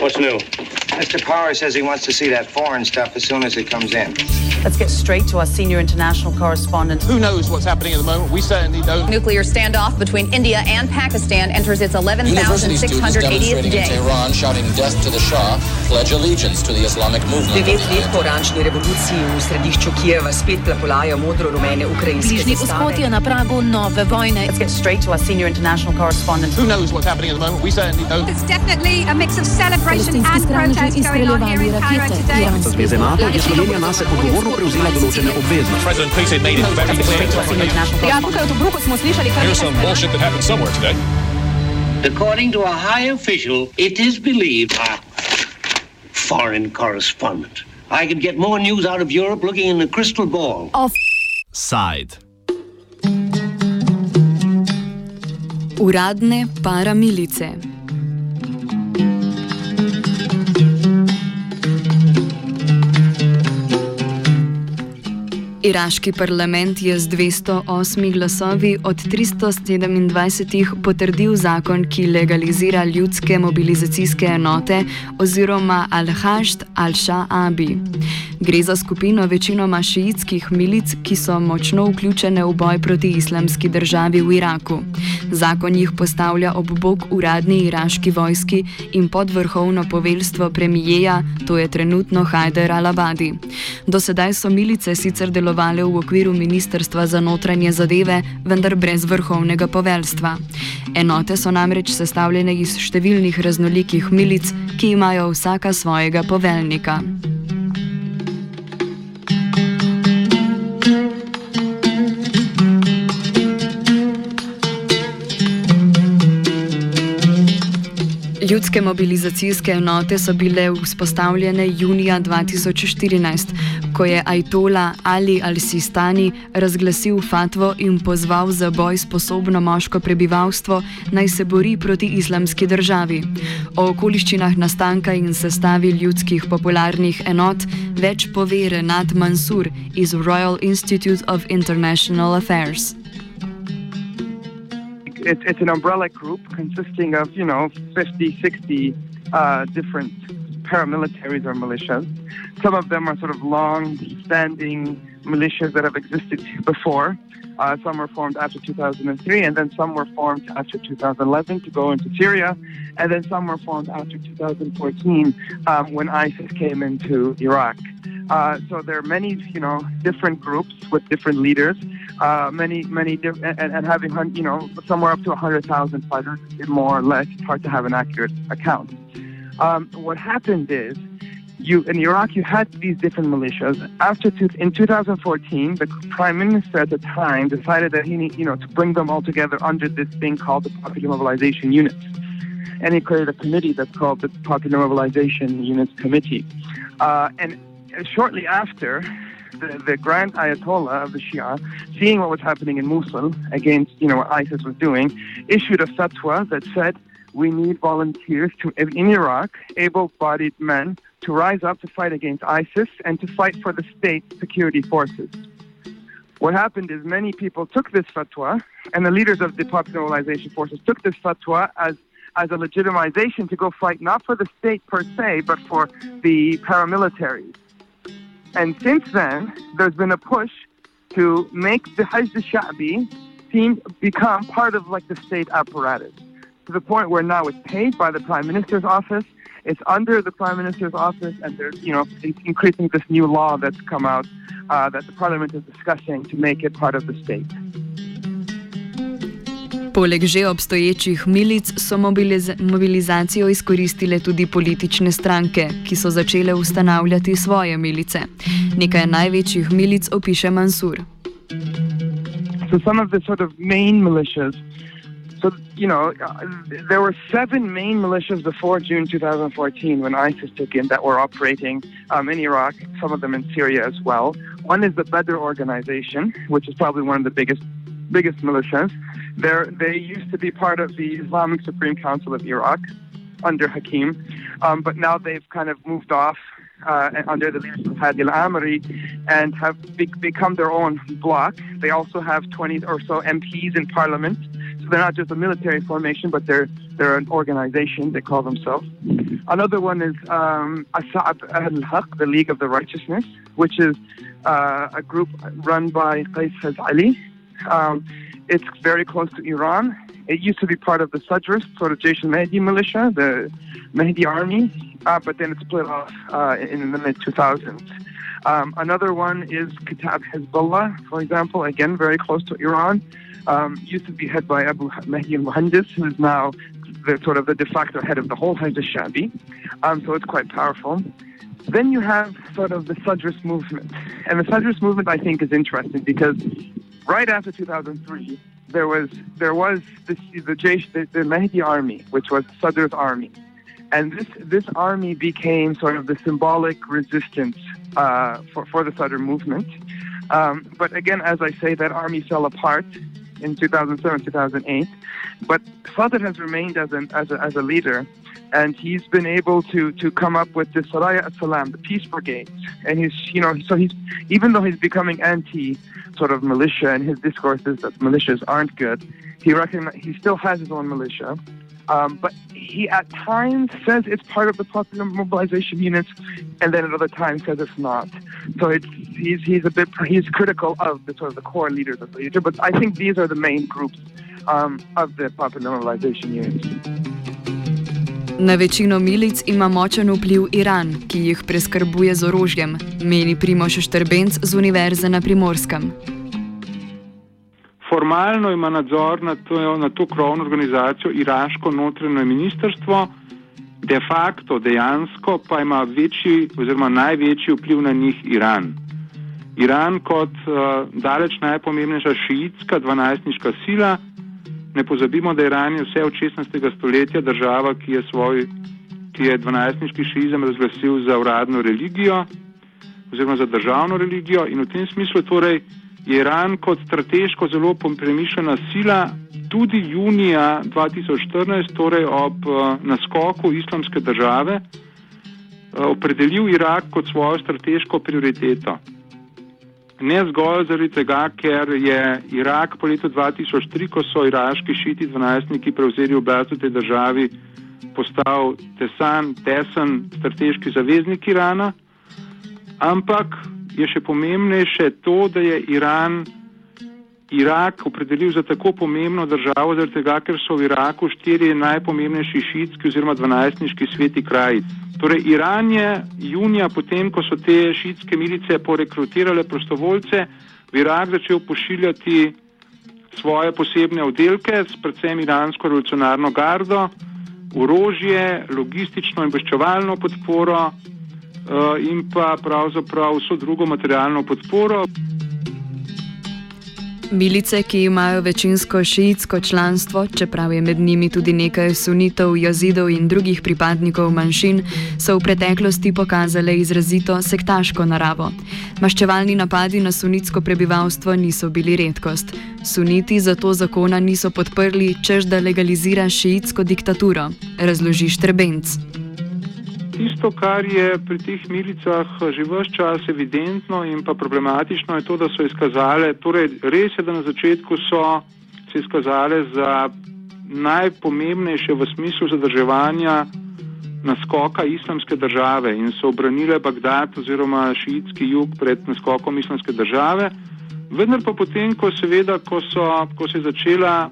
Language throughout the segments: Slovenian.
What's new? Mr. Power says he wants to see that foreign stuff as soon as it comes in. Let's get straight to our senior international correspondent. Who knows what's happening at the moment? We certainly don't. Nuclear standoff between India and Pakistan enters its 11,680th in day. Tehran shouting death to the Shah, pledge allegiance to the Islamic movement. Devet let po oranžni revoluciji v središču Kijeva spet plapolajo modro-rumene ukrajinske Bližnji vzhod je na pragu nove vojne. Let's get straight to our senior international correspondent. Who knows what's happening at the moment? We certainly don't. It's definitely a mix of celebration and protest going on here in Cairo today. Zveze NATO je Slovenija nase odgovorno prevzela določene obveznosti. President Putin made it very clear. Ja, tukaj v Tobruku smo slišali, kar Here's some bullshit that happened somewhere today. According to a high official, it is believed. Foreign correspondent. I could get more news out of Europe looking in a crystal ball. Side. Uradne paramilice. Iraški parlament je z 208 glasovi od 327 potrdil zakon, ki legalizira ljudske mobilizacijske enote oziroma Al-Hashd al-Sha'abi. Gre za skupino večinoma šiitskih milic, ki so močno vključene v boj proti islamski državi v Iraku. Zakon jih postavlja ob bok uradni iraški vojski in pod vrhovno poveljstvo premijeja, to je trenutno Hajder al-Abadi. Do sedaj so milice sicer delovale v okviru Ministrstva za notranje zadeve, vendar brez vrhovnega poveljstva. Enote so namreč sestavljene iz številnih raznolikih milic, ki imajo vsaka svojega poveljnika. Ljudske mobilizacijske enote so bile vzpostavljene junija 2014, ko je Ajtola Ali al-Sistani razglasil fatvo in pozval za boj sposobno moško prebivalstvo naj se bori proti islamski državi. O okoliščinah nastanka in sestavi ljudskih popularnih enot več pove Renat Mansur iz Royal Institute of International Affairs. It's, it's an umbrella group consisting of, you know, 50, 60 uh, different paramilitaries or militias. Some of them are sort of long standing militias that have existed before. Uh, some were formed after 2003, and then some were formed after 2011 to go into Syria, and then some were formed after 2014 um, when ISIS came into Iraq. Uh, so there are many, you know, different groups with different leaders, uh, many, many, diff- and, and having, you know, somewhere up to 100,000 fighters, more or less. It's hard to have an accurate account. Um, what happened is, you in Iraq, you had these different militias. After two, in 2014, the prime minister at the time decided that he need, you know, to bring them all together under this thing called the Popular Mobilization Units, and he created a committee that's called the Popular Mobilization Units Committee. Uh, and shortly after, the, the Grand Ayatollah of the Shia, seeing what was happening in Mosul against, you know, what ISIS was doing, issued a fatwa that said we need volunteers to in Iraq, able-bodied men, to rise up to fight against ISIS and to fight for the state security forces. What happened is many people took this fatwa, and the leaders of the Popular Mobilization Forces took this fatwa as as a legitimization to go fight not for the state per se, but for the paramilitaries. And since then, there's been a push to make the Hajj al-Sha'bi seem become part of like the state apparatus to the point where now it's paid by the prime minister's office. It's under the prime minister's office, and there's you know increasing this new law that's come out uh, that the parliament is discussing to make it part of the state. Poleg že obstoječih milic so mobiliz mobilizacijo izkoristile tudi politične stranke, ki so začele ustanavljati svoje milice. Nekaj največjih milic opiše Mansur. So some of the sort of main militias. So you know, uh, there were seven main militias before June 2014 when ISIS took in that were operating um, in Iraq. Some of them in Syria as well. One is the Badr organization, which is probably one of the biggest biggest militias. They're, they used to be part of the Islamic Supreme Council of Iraq under Hakim, um, but now they've kind of moved off uh, under the leadership of Hadi al-Amri and have be- become their own bloc. They also have 20 or so MPs in parliament, so they're not just a military formation, but they're They're an organization, they call themselves. Another one is um, Asa'ab al-Haq, the League of the Righteousness, which is uh, a group run by Qais Ali. Um, it's very close to Iran. It used to be part of the Sadrist, sort of Jaish al-Mahdi militia, the Mahdi army, uh, but then it split off uh, in the mid 2000s. Um, another one is Kitab Hezbollah, for example, again very close to Iran. Um, used to be head by Abu Mahdi al-Muhandis, who is now the sort of the de facto head of the whole Hajj al-Shabi. Um, so it's quite powerful. Then you have sort of the Sadrist movement. And the Sadrist movement, I think, is interesting because right after 2003, there was there was the, Jaish, the, the Mahdi army, which was Sadr's army. And this, this army became sort of the symbolic resistance uh, for, for the Sadr movement. Um, but again, as I say, that army fell apart in 2007, 2008. But Sadr has remained as, an, as, a, as a leader, and he's been able to, to come up with the Saraya at-Salam, the peace Brigade, And he's, you know, so he's, even though he's becoming anti sort of militia and his discourse is that militias aren't good, he, recognize, he still has his own militia. Um, but he at times says it's part of the popular mobilization units, and then at other times says it's not. So it's he's he's a bit he's critical of the sort of the core leaders of the leader. But I think these are the main groups um, of the popular mobilization units. Na večino milic ima močen vpliv Iran, ki jih preskrbuje z orožjem, meni Primoš Štrbenc z Univerze na Primorskem. Formalno ima nadzor nad to, nad to krovno organizacijo iraško notranje ministrstvo, de facto, dejansko pa ima večji oziroma največji vpliv na njih Iran. Iran kot uh, daleč najpomembnejša šiitska dvanajstniška sila, ne pozabimo, da je vse od 16. stoletja država, ki je svoj, ki je 12. šiizem razglasil za uradno religijo oziroma za državno religijo in v tem smislu torej je Iran kot strateško zelo premišljena sila tudi junija 2014, torej ob uh, naskoku islamske države, uh, opredelil Irak kot svojo strateško prioriteto. Ne zgolj zaradi tega, ker je Irak po letu 2003, ko so iraški šiti dvanajstniki prevzeli oblast v tej državi, postal tesan, tesen strateški zaveznik Irana, ampak je še pomembnejše to, da je Iran Irak opredelil za tako pomembno državo, zaradi tega, ker so v Iraku štiri najpomembnejši šitski oziroma dvanajstniški sveti kraji. Torej, Iran je junija, potem ko so te šitske milice porekrutirale prostovoljce, v Irak začel pošiljati svoje posebne oddelke predvsem iransko revolucionarno gardo, orožje, logistično in obveščevalno podporo uh, in pa pravzaprav vso drugo materialno podporo. Milice, ki imajo večinsko šiitsko članstvo, čeprav je med njimi tudi nekaj sunitov, jazidov in drugih pripadnikov manjšin, so v preteklosti pokazale izrazito sektaško naravo. Maščevalni napadi na sunitsko prebivalstvo niso bili redkost. Suniti zato zakona niso podprli, čež da legalizira šiitsko diktaturo, razloži Štrebenc tisto, kar je pri teh milicah že vse čas evidentno in pa problematično, je to, da so izkazale, torej res je, da na začetku so se izkazale za najpomembnejše v smislu zadrževanja naskoka islamske države in so obranile Bagdad oziroma šiitski jug pred naskokom islamske države. Vendar pa potem, ko, seveda, ko, so, ko se je začela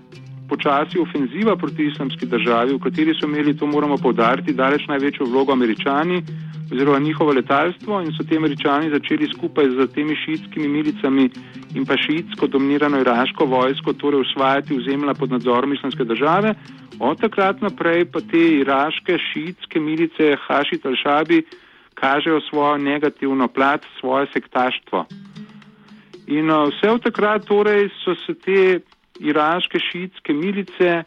počasi ofenziva proti islamski državi, v kateri so imeli, to moramo povdariti, daleč največjo vlogo američani oziroma njihovo letalstvo in so ti američani začeli skupaj z temi šiitskimi milicami in pa šiitsko dominirano iraško vojsko torej usvajati vzemlja pod nadzorom islamske države. Od takrat naprej pa te iraške šiitske milice Hašit al-Shabi kažejo svojo negativno plat, svoje sektaštvo. In uh, vse od takrat torej so se te iraške šiitske milice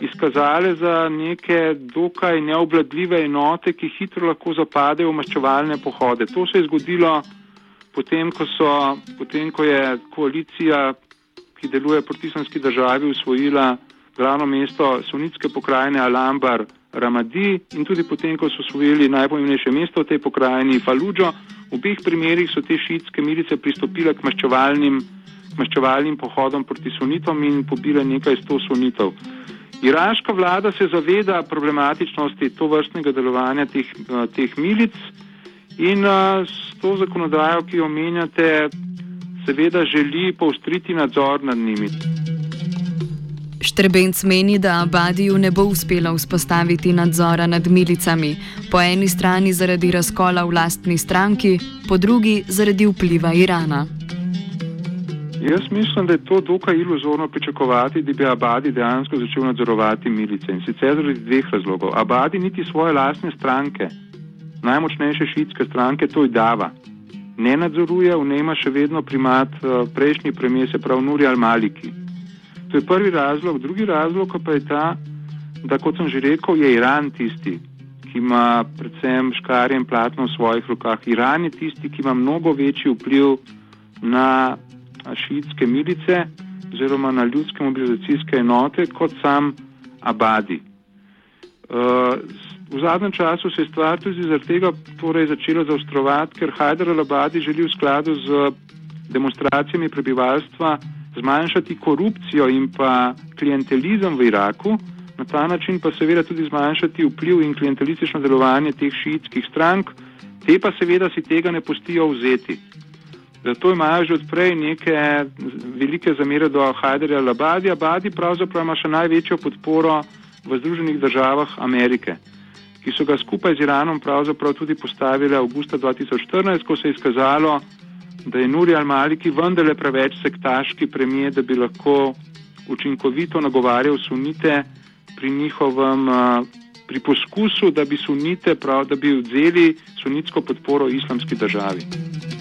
izkazale za neke dokaj neobladljive enote, ki hitro lahko zapadejo v maščevalne pohode. To se je zgodilo potem, ko, so, potem, ko je koalicija, ki deluje proti islamski državi, usvojila glavno mesto sunitske pokrajine Alambar Ramadi in tudi potem, ko so usvojili najpomembnejše mesto v tej pokrajini Faludžo. V obeh primerih so te šiitske milice pristopile k maščevalnim maščevalnim pohodom proti sunitom in pobile nekaj sto sunitov. Iraška vlada se zaveda problematičnosti to vrstnega delovanja teh, teh milic in s to zakonodajo, ki jo omenjate, seveda želi poustriti nadzor nad njimi. Štrbenc meni, da Abadiju ne bo uspelo vzpostaviti nadzora nad milicami, po eni strani zaradi razkola v lastni stranki, po drugi zaradi vpliva Irana. Jaz mislim, da je to dokaj iluzorno pričakovati, da bi Abadi dejansko začel nadzorovati milice in sicer zaradi dveh razlogov. Abadi niti svoje lastne stranke, najmočnejše šitske stranke, to je Dava, ne nadzoruje, v njej ima še vedno primat uh, prejšnji premijer, se pravi Nuri al-Maliki. To je prvi razlog. Drugi razlog pa je ta, da kot sem že rekel, je Iran tisti, ki ima predvsem škarje in platno v svojih rokah. Iran je tisti, ki ima mnogo večji vpliv na šiitske milice oziroma na ljudske mobilizacijske enote kot sam Abadi. Uh, v zadnjem času se je stvar tudi zaradi tega torej začela zaostrovati, ker Hajdar al-Abadi želi v skladu z demonstracijami prebivalstva zmanjšati korupcijo in pa klientelizem v Iraku, na ta način pa seveda tudi zmanjšati vpliv in klientelistično delovanje teh šiitskih strank, te pa seveda si tega ne pustijo vzeti. Zato imajo že odprej neke velike zamere do Hajderja Labadi. Abadi pravzaprav ima še največjo podporo v Združenih državah Amerike, ki so ga skupaj z Iranom pravzaprav tudi postavili avgusta 2014, ko se je izkazalo, da je Nuri al-Maliki vendarle preveč sektaški premije, da bi lahko učinkovito nagovarjal sunite pri njihovem, pri poskusu, da bi sunite, prav, da bi vzeli sunitsko podporo islamski državi.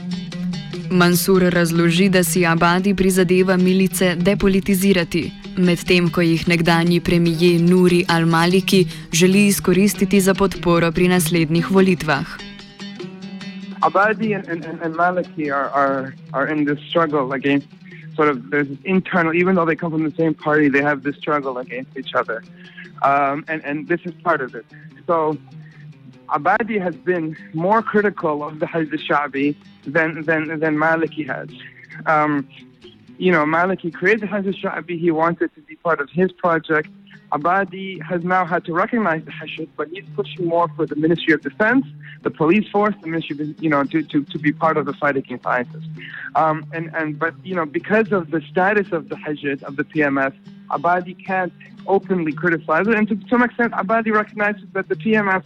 Mansur razloži, da si Abadi prizadeva milice depolitizirati, medtem ko jih nekdanji premije Nuri al-Maliki želi izkoristiti za podporo pri naslednjih volitvah. Abadi and, and, and Maliki are, are, are in this struggle against sort of there's this internal, even though they come from the same party, they have this struggle against each other. Um, and, and this is part of it. So Abadi has been more critical of the Hajj al-Sha'bi than, than, than Maliki has. Um, you know, Maliki created Hajj al-Sha'bi. He wanted to be part of his project. Abadi has now had to recognize the Hashid, but he's pushing more for the Ministry of Defense, the police force, the Ministry, you know, to, to, to be part of the fight against ISIS. Um, and, and, but, you know, because of the status of the Hashid, of the PMS, Abadi can't openly criticize it. And to some extent, Abadi recognizes that the PMF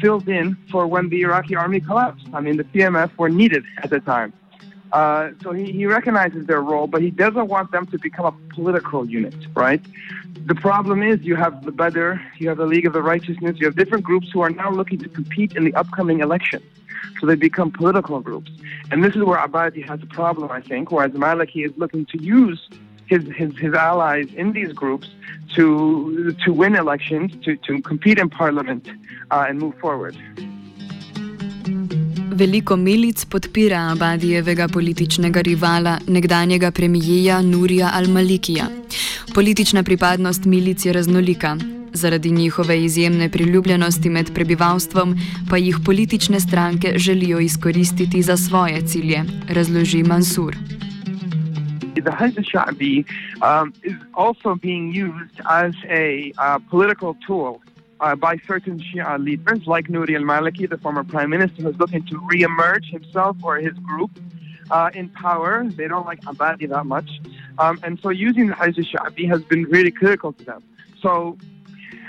filled in for when the Iraqi army collapsed. I mean, the PMF were needed at the time. Uh, so he, he recognizes their role, but he doesn't want them to become a political unit, right? The problem is you have the Badr, you have the League of the Righteousness, you have different groups who are now looking to compete in the upcoming election. So they become political groups. And this is where Abadi has a problem, I think, whereas Maliki is looking to use his, his, his allies in these groups to, to win elections, to, to compete in parliament uh, and move forward. Veliko milic podpira Abadijevega političnega rivala, nekdanjega premijeja Nurija Al-Malikija. Politična pripadnost milic je raznolika. Zaradi njihove izjemne priljubljenosti med prebivalstvom pa jih politične stranke želijo izkoristiti za svoje cilje, razloži Mansur. The Hajj al-Sha'bi um, is also being used as a uh, political tool uh, by certain Shia leaders like Nouri al-Maliki, the former prime minister, who's looking to re-emerge himself or his group uh, in power. They don't like Abadi that much. Um, and so using the Hajj al-Sha'bi has been really critical to them. So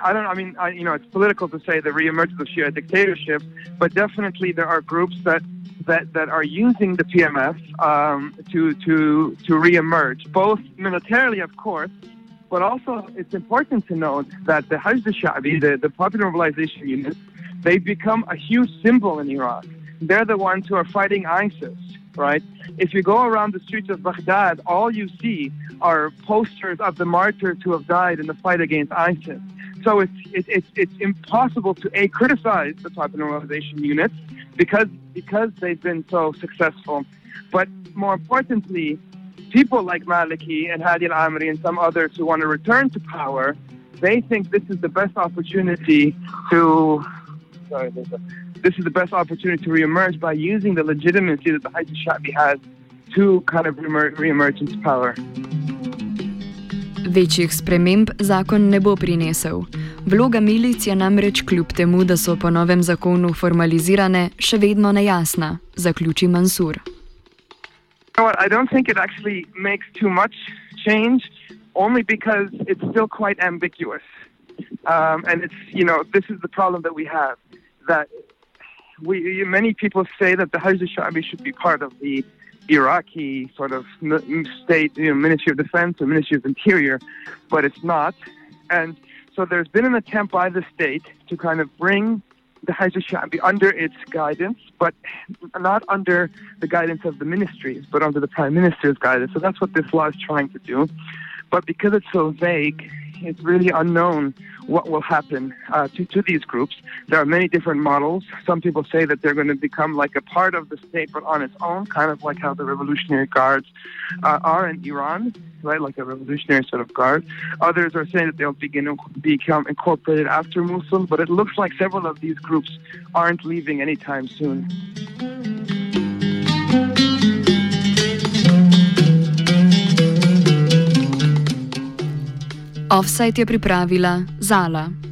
I don't. I mean, I, you know, it's political to say the re-emergence of Shia dictatorship, but definitely there are groups that that, that are using the PMF um, to to to re-emerge, both militarily, of course, but also it's important to note that the Hajj al-Sha'bi, the, the popular mobilization unit, they've become a huge symbol in Iraq. They're the ones who are fighting ISIS, right? If you go around the streets of Baghdad, all you see are posters of the martyrs who have died in the fight against ISIS. So it's, it, it's, it's impossible to A, criticize the popular mobilization units because, because they've been so successful. But more importantly, people like Maliki and Hadi al-Amri and some others who want to return to power, they think this is the best opportunity to, sorry, this is the best opportunity to reemerge by using the legitimacy that the Hajj al-Sha'bi has to kind of re-emerge into power. Večjih sprememb zakon ne bo prinesel. Vloga milic je namreč kljub temu, da so po novem zakonu formalizirane, še vedno nejasna, zaključi Mansur. You know I don't think it actually makes too much change, only because it's still quite ambiguous. Um, and it's, you know, this is the problem that we have. That we, many people say that the Hajj Shabi should be part of the Iraqi sort of state, you know, Ministry of Defense or Ministry of Interior, but it's not. And so there's been an attempt by the state to kind of bring the Shabi under its guidance, but not under the guidance of the ministries, but under the Prime Minister's guidance. So that's what this law is trying to do. But because it's so vague, it's really unknown what will happen uh, to, to these groups. There are many different models. Some people say that they're going to become like a part of the state, but on its own, kind of like how the Revolutionary Guards uh, are in Iran, right, like a revolutionary sort of guard. Others are saying that they'll begin to become incorporated after Mosul, but it looks like several of these groups aren't leaving anytime soon. Offside je pripravila Zala.